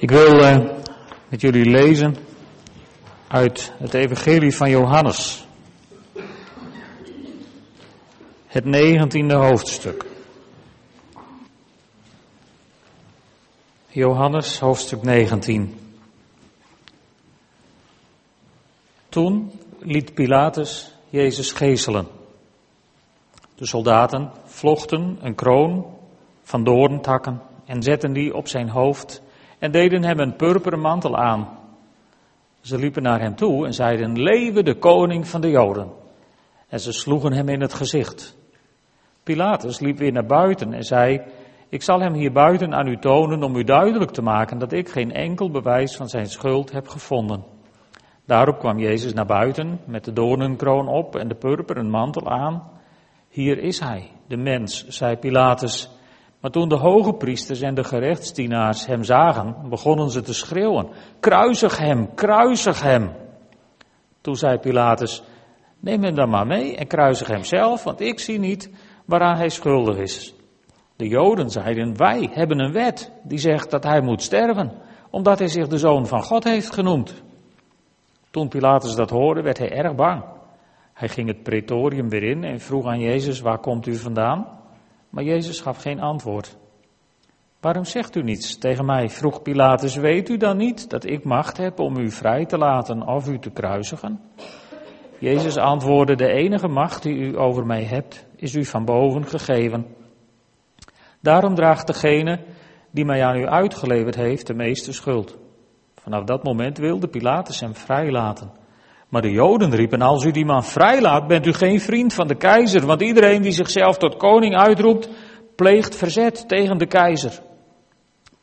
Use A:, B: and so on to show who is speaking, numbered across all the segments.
A: Ik wil uh, met jullie lezen uit het Evangelie van Johannes. Het negentiende hoofdstuk. Johannes hoofdstuk 19. Toen liet Pilatus Jezus geeselen. De soldaten vlochten een kroon van doorntakken en zetten die op zijn hoofd en deden hem een purperen mantel aan. Ze liepen naar hem toe en zeiden, Lewe de koning van de Joden. En ze sloegen hem in het gezicht. Pilatus liep weer naar buiten en zei, ik zal hem hier buiten aan u tonen om u duidelijk te maken dat ik geen enkel bewijs van zijn schuld heb gevonden. Daarop kwam Jezus naar buiten met de doornenkroon op en de purperen mantel aan. Hier is hij, de mens, zei Pilatus. Maar toen de hoge priesters en de gerechtsdienaars hem zagen, begonnen ze te schreeuwen: Kruisig hem, kruisig hem. Toen zei Pilatus: Neem hem dan maar mee en kruisig hem zelf, want ik zie niet waaraan hij schuldig is. De Joden zeiden: Wij hebben een wet die zegt dat hij moet sterven, omdat hij zich de zoon van God heeft genoemd. Toen Pilatus dat hoorde, werd hij erg bang. Hij ging het pretorium weer in en vroeg aan Jezus: Waar komt u vandaan? Maar Jezus gaf geen antwoord. Waarom zegt u niets tegen mij? vroeg Pilatus. Weet u dan niet dat ik macht heb om u vrij te laten of u te kruisigen? Jezus antwoordde: De enige macht die u over mij hebt, is u van boven gegeven. Daarom draagt degene die mij aan u uitgeleverd heeft de meeste schuld. Vanaf dat moment wilde Pilatus hem vrijlaten. Maar de Joden riepen, als u die man vrijlaat, bent u geen vriend van de keizer, want iedereen die zichzelf tot koning uitroept, pleegt verzet tegen de keizer.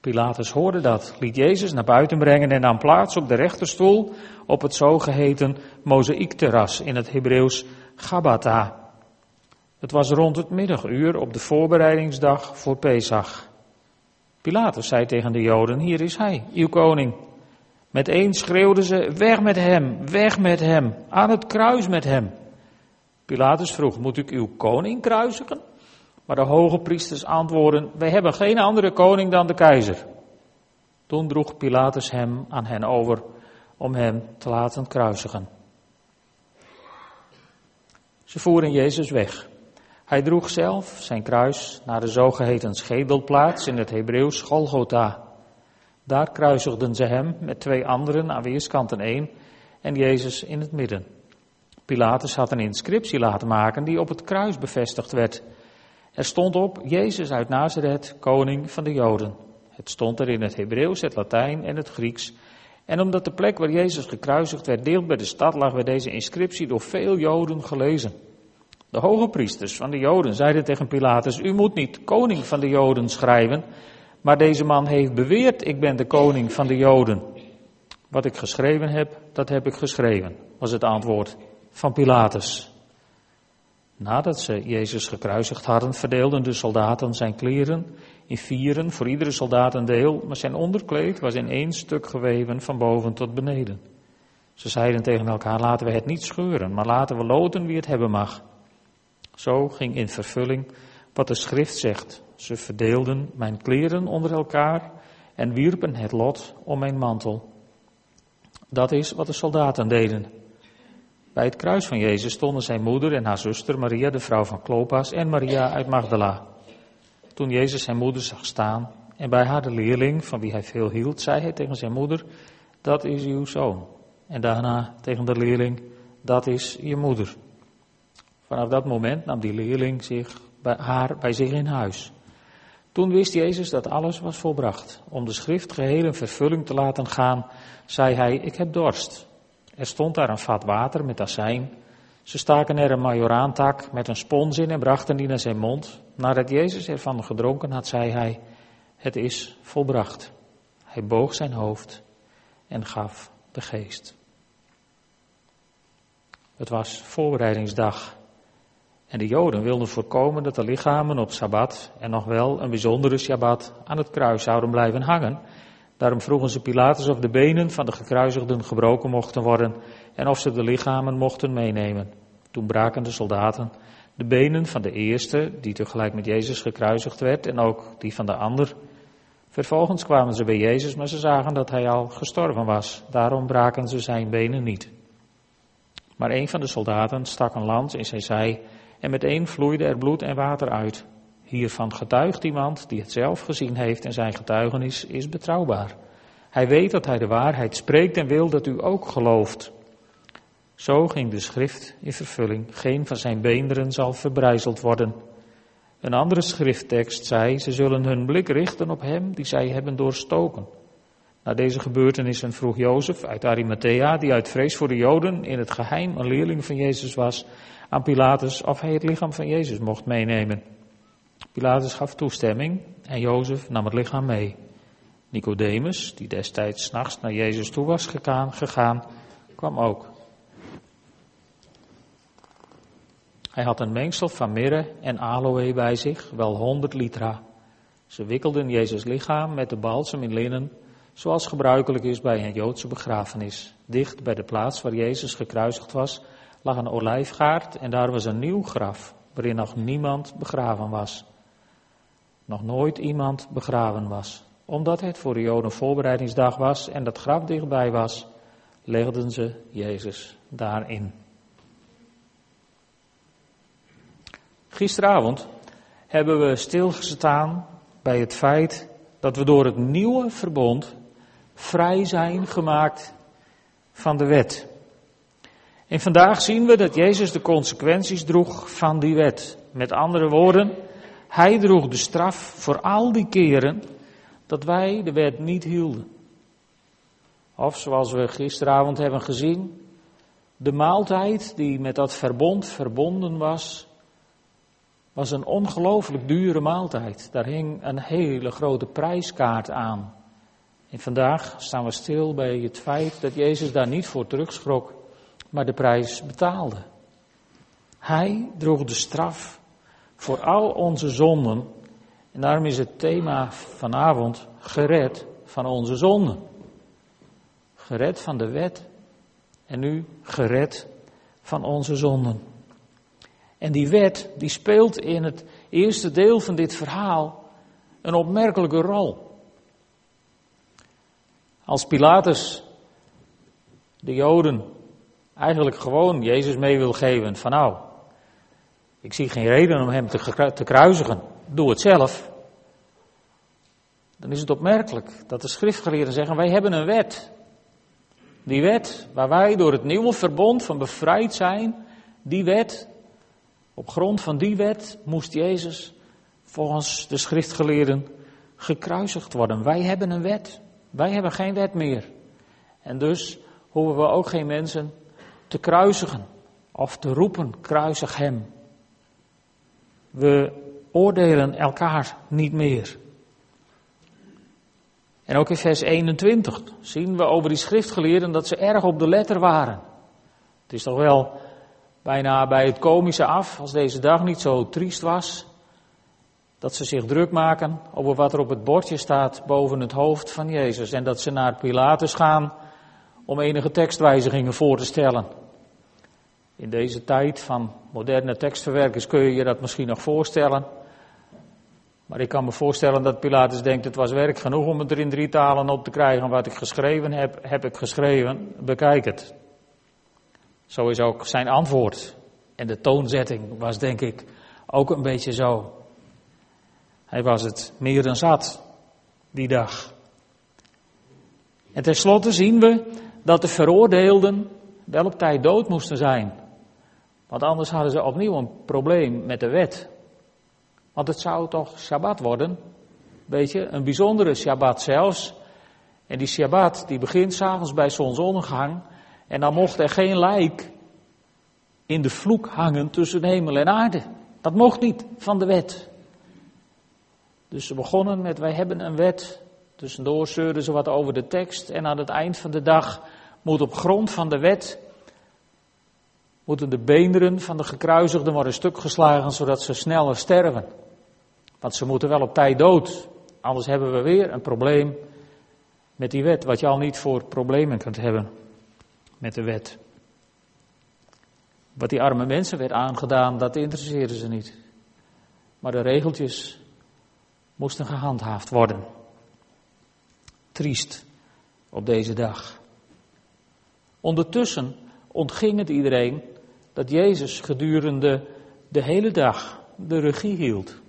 A: Pilatus hoorde dat, liet Jezus naar buiten brengen en nam plaats op de rechterstoel op het zogeheten mozaïekterras, in het Hebreeuws Gabata. Het was rond het middaguur op de voorbereidingsdag voor Pesach. Pilatus zei tegen de Joden, hier is hij, uw koning. Meteen schreeuwden ze, weg met hem, weg met hem, aan het kruis met hem. Pilatus vroeg, moet ik uw koning kruisigen? Maar de hoge priesters antwoordden, wij hebben geen andere koning dan de keizer. Toen droeg Pilatus hem aan hen over om hem te laten kruisigen. Ze voeren Jezus weg. Hij droeg zelf zijn kruis naar de zogeheten schedelplaats in het Hebreeuws Golgotha. Daar kruisigden ze hem met twee anderen aan weerskanten één en Jezus in het midden. Pilatus had een inscriptie laten maken die op het kruis bevestigd werd. Er stond op Jezus uit Nazareth, koning van de Joden. Het stond er in het Hebreeuws, het Latijn en het Grieks. En omdat de plek waar Jezus gekruisigd werd deelt bij de stad, lag werd deze inscriptie door veel Joden gelezen. De hoge priesters van de Joden zeiden tegen Pilatus: U moet niet koning van de Joden schrijven, maar deze man heeft beweerd, ik ben de koning van de Joden. Wat ik geschreven heb, dat heb ik geschreven, was het antwoord van Pilatus. Nadat ze Jezus gekruisigd hadden, verdeelden de soldaten zijn kleren in vieren, voor iedere soldaat een deel, maar zijn onderkleed was in één stuk geweven van boven tot beneden. Ze zeiden tegen elkaar, laten we het niet scheuren, maar laten we loten wie het hebben mag. Zo ging in vervulling wat de schrift zegt. Ze verdeelden mijn kleren onder elkaar en wierpen het lot om mijn mantel. Dat is wat de soldaten deden. Bij het kruis van Jezus stonden zijn moeder en haar zuster Maria, de vrouw van Klopas, en Maria uit Magdala. Toen Jezus zijn moeder zag staan en bij haar de leerling, van wie hij veel hield, zei hij tegen zijn moeder, dat is uw zoon. En daarna tegen de leerling, dat is je moeder. Vanaf dat moment nam die leerling zich bij haar bij zich in huis. Toen wist Jezus dat alles was volbracht. Om de schrift geheel in vervulling te laten gaan, zei hij, ik heb dorst. Er stond daar een vat water met azijn. Ze staken er een majoraantak met een spons in en brachten die naar zijn mond. Nadat Jezus ervan gedronken had, zei hij, het is volbracht. Hij boog zijn hoofd en gaf de geest. Het was voorbereidingsdag en de Joden wilden voorkomen dat de lichamen op Sabbat en nog wel een bijzondere Sabbat aan het kruis zouden blijven hangen. Daarom vroegen ze Pilatus of de benen van de gekruisigden gebroken mochten worden en of ze de lichamen mochten meenemen. Toen braken de soldaten de benen van de eerste, die tegelijk met Jezus gekruisigd werd, en ook die van de ander, Vervolgens kwamen ze bij Jezus, maar ze zagen dat hij al gestorven was. Daarom braken ze zijn benen niet. Maar een van de soldaten stak een lans in zijn zij en meteen vloeide er bloed en water uit. Hiervan getuigt iemand die het zelf gezien heeft en zijn getuigenis is betrouwbaar. Hij weet dat hij de waarheid spreekt en wil dat u ook gelooft. Zo ging de schrift in vervulling. Geen van zijn beenderen zal verbrijzeld worden. Een andere schrifttekst zei, ze zullen hun blik richten op hem die zij hebben doorstoken. Na deze gebeurtenissen vroeg Jozef uit Arimathea, die uit vrees voor de Joden in het geheim een leerling van Jezus was, aan Pilatus of hij het lichaam van Jezus mocht meenemen. Pilatus gaf toestemming en Jozef nam het lichaam mee. Nicodemus, die destijds s'nachts naar Jezus toe was gegaan, kwam ook. Hij had een mengsel van mirre en aloe bij zich, wel honderd litra. Ze wikkelden Jezus lichaam met de balsem in linnen, zoals gebruikelijk is bij een Joodse begrafenis. Dicht bij de plaats waar Jezus gekruisigd was, lag een olijfgaard en daar was een nieuw graf, waarin nog niemand begraven was. Nog nooit iemand begraven was. Omdat het voor de Joden voorbereidingsdag was en dat graf dichtbij was, legden ze Jezus daarin. Gisteravond hebben we stilgestaan bij het feit dat we door het nieuwe verbond vrij zijn gemaakt van de wet. En vandaag zien we dat Jezus de consequenties droeg van die wet. Met andere woorden, hij droeg de straf voor al die keren dat wij de wet niet hielden. Of zoals we gisteravond hebben gezien, de maaltijd die met dat verbond verbonden was, was een ongelooflijk dure maaltijd. Daar hing een hele grote prijskaart aan. En vandaag staan we stil bij het feit dat Jezus daar niet voor terugschrok, maar de prijs betaalde. Hij droeg de straf voor al onze zonden. En daarom is het thema vanavond gered van onze zonden. Gered van de wet en nu gered van onze zonden. En die wet, die speelt in het eerste deel van dit verhaal een opmerkelijke rol. Als Pilatus de Joden eigenlijk gewoon Jezus mee wil geven van nou, ik zie geen reden om hem te, te kruisigen, doe het zelf. Dan is het opmerkelijk dat de schriftgeleerden zeggen, wij hebben een wet. Die wet waar wij door het nieuwe verbond van bevrijd zijn, die wet, op grond van die wet moest Jezus volgens de schriftgeleerden gekruisigd worden. Wij hebben een wet. Wij hebben geen wet meer. En dus hoeven we ook geen mensen te kruisigen of te roepen, kruisig hem. We oordelen elkaar niet meer. En ook in vers 21 zien we over die schriftgeleerden dat ze erg op de letter waren. Het is toch wel bijna bij het komische af, als deze dag niet zo triest was, dat ze zich druk maken over wat er op het bordje staat boven het hoofd van Jezus. En dat ze naar Pilatus gaan om enige tekstwijzigingen voor te stellen. In deze tijd van moderne tekstverwerkers kun je je dat misschien nog voorstellen. Maar ik kan me voorstellen dat Pilatus denkt, het was werk genoeg om het er in drie talen op te krijgen. Wat ik geschreven heb, heb ik geschreven. Bekijk het. Zo is ook zijn antwoord. En de toonzetting was denk ik ook een beetje zo. Hij was het meer dan zat die dag. En tenslotte zien we dat de veroordeelden wel op tijd dood moesten zijn. Want anders hadden ze opnieuw een probleem met de wet. Want het zou toch Shabbat worden? Weet je, een bijzondere Shabbat zelfs. En die Shabbat die begint s'avonds bij zonsondergang. En dan mocht er geen lijk in de vloek hangen tussen hemel en aarde. Dat mocht niet van de wet. Dus ze begonnen met, wij hebben een wet. Tussendoor zeurden ze wat over de tekst. En aan het eind van de dag moet op grond van de wet, moeten de beenderen van de gekruisigden worden stuk geslagen, zodat ze sneller sterven. Want ze moeten wel op tijd dood. Anders hebben we weer een probleem met die wet, wat je al niet voor problemen kunt hebben met de wet. Wat die arme mensen werd aangedaan, dat interesseerde ze niet. Maar de regeltjes moesten gehandhaafd worden. triest op deze dag. Ondertussen ontging het iedereen dat Jezus gedurende de hele dag de regie hield.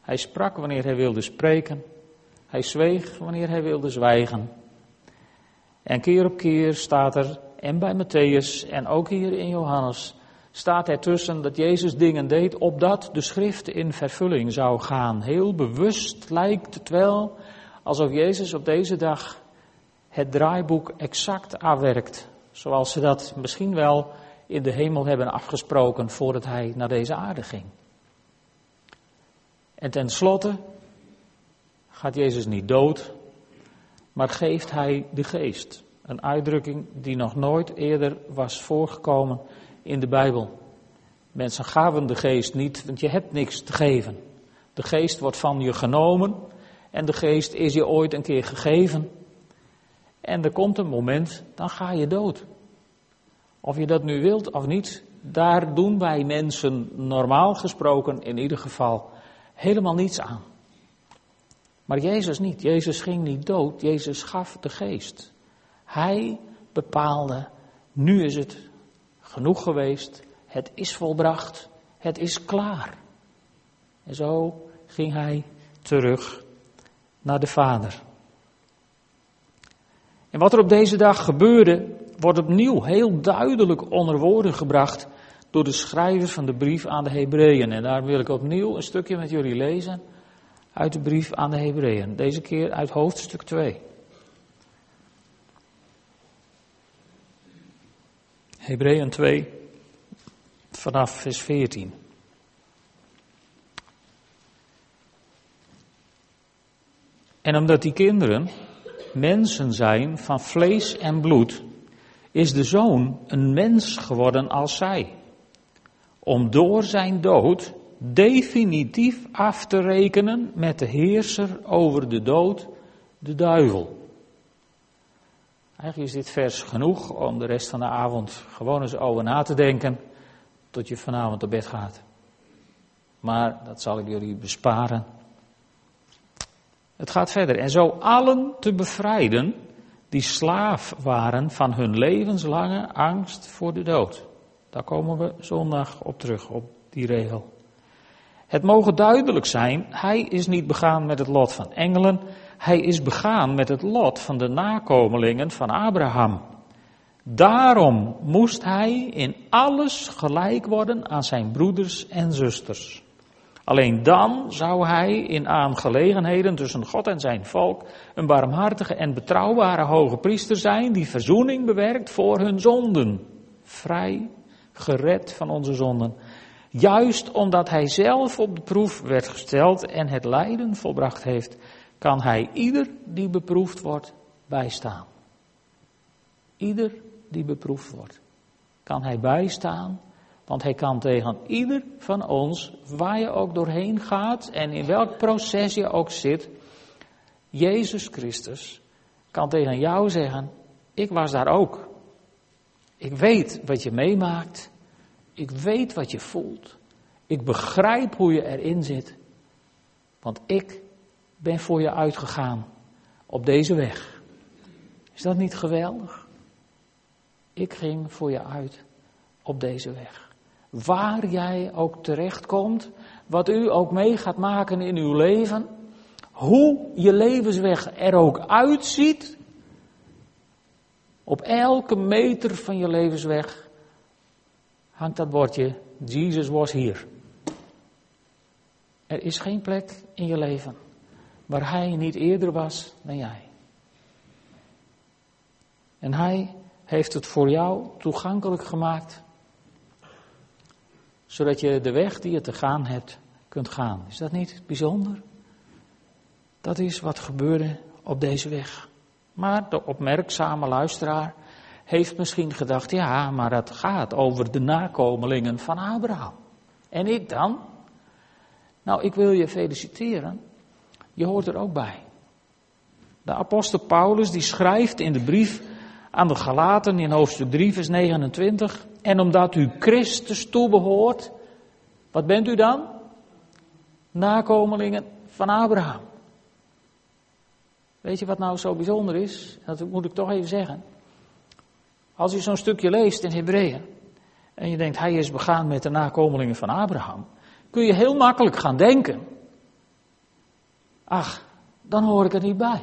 A: Hij sprak wanneer hij wilde spreken. Hij zweeg wanneer hij wilde zwijgen. En keer op keer staat er, en bij Matthäus en ook hier in Johannes, staat er tussen dat Jezus dingen deed opdat de schrift in vervulling zou gaan. Heel bewust lijkt het wel alsof Jezus op deze dag het draaiboek exact aanwerkt. Zoals ze dat misschien wel in de hemel hebben afgesproken voordat hij naar deze aarde ging. En tenslotte gaat Jezus niet dood, maar geeft hij de geest. Een uitdrukking die nog nooit eerder was voorgekomen in de Bijbel. Mensen gaven de geest niet, want je hebt niks te geven. De geest wordt van je genomen en de geest is je ooit een keer gegeven. En er komt een moment, dan ga je dood. Of je dat nu wilt of niet, daar doen wij mensen normaal gesproken in ieder geval helemaal niets aan. Maar Jezus niet. Jezus ging niet dood. Jezus gaf de geest. Hij bepaalde, nu is het genoeg geweest. Het is volbracht. Het is klaar. En zo ging hij terug naar de Vader. En wat er op deze dag gebeurde, wordt opnieuw heel duidelijk onder woorden gebracht door de schrijver van de brief aan de Hebreeën. En daar wil ik opnieuw een stukje met jullie lezen uit de brief aan de Hebreeën. Deze keer uit hoofdstuk 2. Hebreeën 2, vanaf vers 14. En omdat die kinderen mensen zijn van vlees en bloed, is de zoon een mens geworden als zij. Om door zijn dood definitief af te rekenen met de heerser over de dood, de duivel. Eigenlijk is dit vers genoeg om de rest van de avond gewoon eens over na te denken tot je vanavond op bed gaat. Maar dat zal ik jullie besparen. Het gaat verder. En zo allen te bevrijden die slaaf waren van hun levenslange angst voor de dood. Daar komen we zondag op terug, op die regel. Het mogen duidelijk zijn, hij is niet begaan met het lot van engelen, hij is begaan met het lot van de nakomelingen van Abraham. Daarom moest hij in alles gelijk worden aan zijn broeders en zusters. Alleen dan zou hij in aangelegenheden tussen God en zijn volk een barmhartige en betrouwbare hoge priester zijn die verzoening bewerkt voor hun zonden. Vrij gered van onze zonden. Juist omdat hij zelf op de proef werd gesteld en het lijden volbracht heeft, kan hij ieder die beproefd wordt bijstaan. Ieder die beproefd wordt, kan hij bijstaan want hij kan tegen ieder van ons, waar je ook doorheen gaat en in welk proces je ook zit, Jezus Christus kan tegen jou zeggen, ik was daar ook. Ik weet wat je meemaakt. Ik weet wat je voelt. Ik begrijp hoe je erin zit. Want ik ben voor je uitgegaan op deze weg. Is dat niet geweldig? Ik ging voor je uit op deze weg waar jij ook terechtkomt, wat u ook mee gaat maken in uw leven, hoe je levensweg er ook uitziet, op elke meter van je levensweg hangt dat bordje, Jesus was hier. Er is geen plek in je leven waar hij niet eerder was dan jij. En hij heeft het voor jou toegankelijk gemaakt zodat je de weg die je te gaan hebt kunt gaan. Is dat niet bijzonder? Dat is wat gebeurde op deze weg. Maar de opmerkzame luisteraar heeft misschien gedacht, ja, maar het gaat over de nakomelingen van Abraham. En ik dan? Nou, ik wil je feliciteren. Je hoort er ook bij. De apostel Paulus die schrijft in de brief aan de Galaten in hoofdstuk 3 vers 29. En omdat u Christus toebehoort, wat bent u dan? Nakomelingen van Abraham. Weet je wat nou zo bijzonder is? Dat moet ik toch even zeggen. Als je zo'n stukje leest in Hebreeën en je denkt hij is begaan met de nakomelingen van Abraham, kun je heel makkelijk gaan denken. Ach, dan hoor ik er niet bij.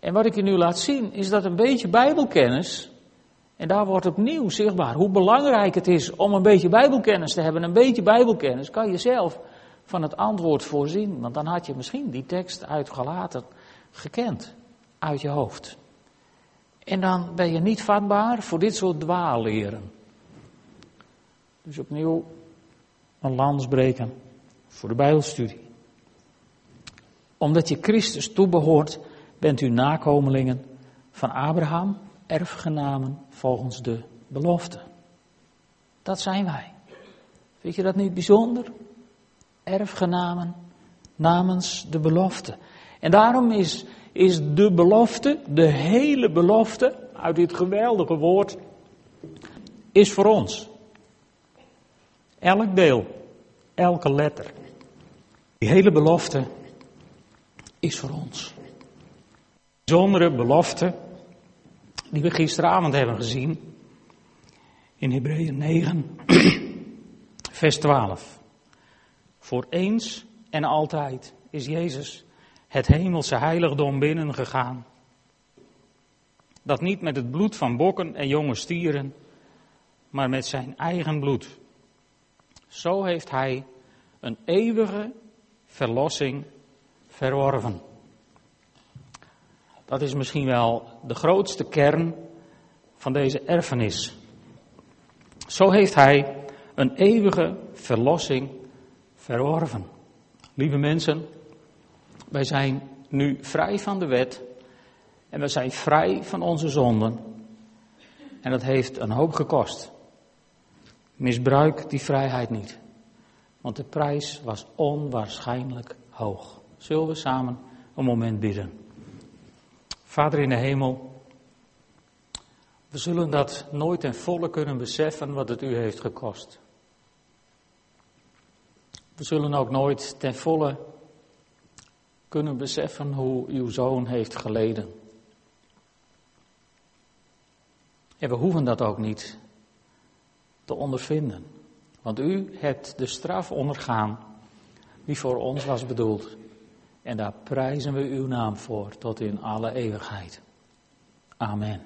A: En wat ik je nu laat zien is dat een beetje Bijbelkennis, en daar wordt opnieuw zichtbaar hoe belangrijk het is om een beetje Bijbelkennis te hebben. Een beetje Bijbelkennis kan je zelf van het antwoord voorzien, want dan had je misschien die tekst uit Galaten gekend uit je hoofd. En dan ben je niet vatbaar voor dit soort dwaalleren. Dus opnieuw een lans breken voor de Bijbelstudie. Omdat je Christus toebehoort, bent u nakomelingen van Abraham, erfgenamen volgens de belofte. Dat zijn wij. Vind je dat niet bijzonder? Erfgenamen namens de belofte. En daarom is, is de belofte, de hele belofte uit dit geweldige woord, is voor ons. Elk deel, elke letter. Die hele belofte is voor ons. Bijzondere belofte die we gisteravond hebben gezien in Hebreeën 9, vers 12. Voor eens en altijd is Jezus het hemelse heiligdom binnengegaan. Dat niet met het bloed van bokken en jonge stieren, maar met zijn eigen bloed. Zo heeft hij een eeuwige verlossing verworven. Dat is misschien wel de grootste kern van deze erfenis. Zo heeft hij een eeuwige verlossing verworven. Lieve mensen, wij zijn nu vrij van de wet en we zijn vrij van onze zonden. En dat heeft een hoop gekost. Misbruik die vrijheid niet, want de prijs was onwaarschijnlijk hoog. Zullen we samen een moment bidden? Vader in de hemel, we zullen dat nooit ten volle kunnen beseffen wat het u heeft gekost. We zullen ook nooit ten volle kunnen beseffen hoe uw zoon heeft geleden. En we hoeven dat ook niet te ondervinden, want u hebt de straf ondergaan die voor ons was bedoeld. En daar prijzen we uw naam voor tot in alle eeuwigheid. Amen.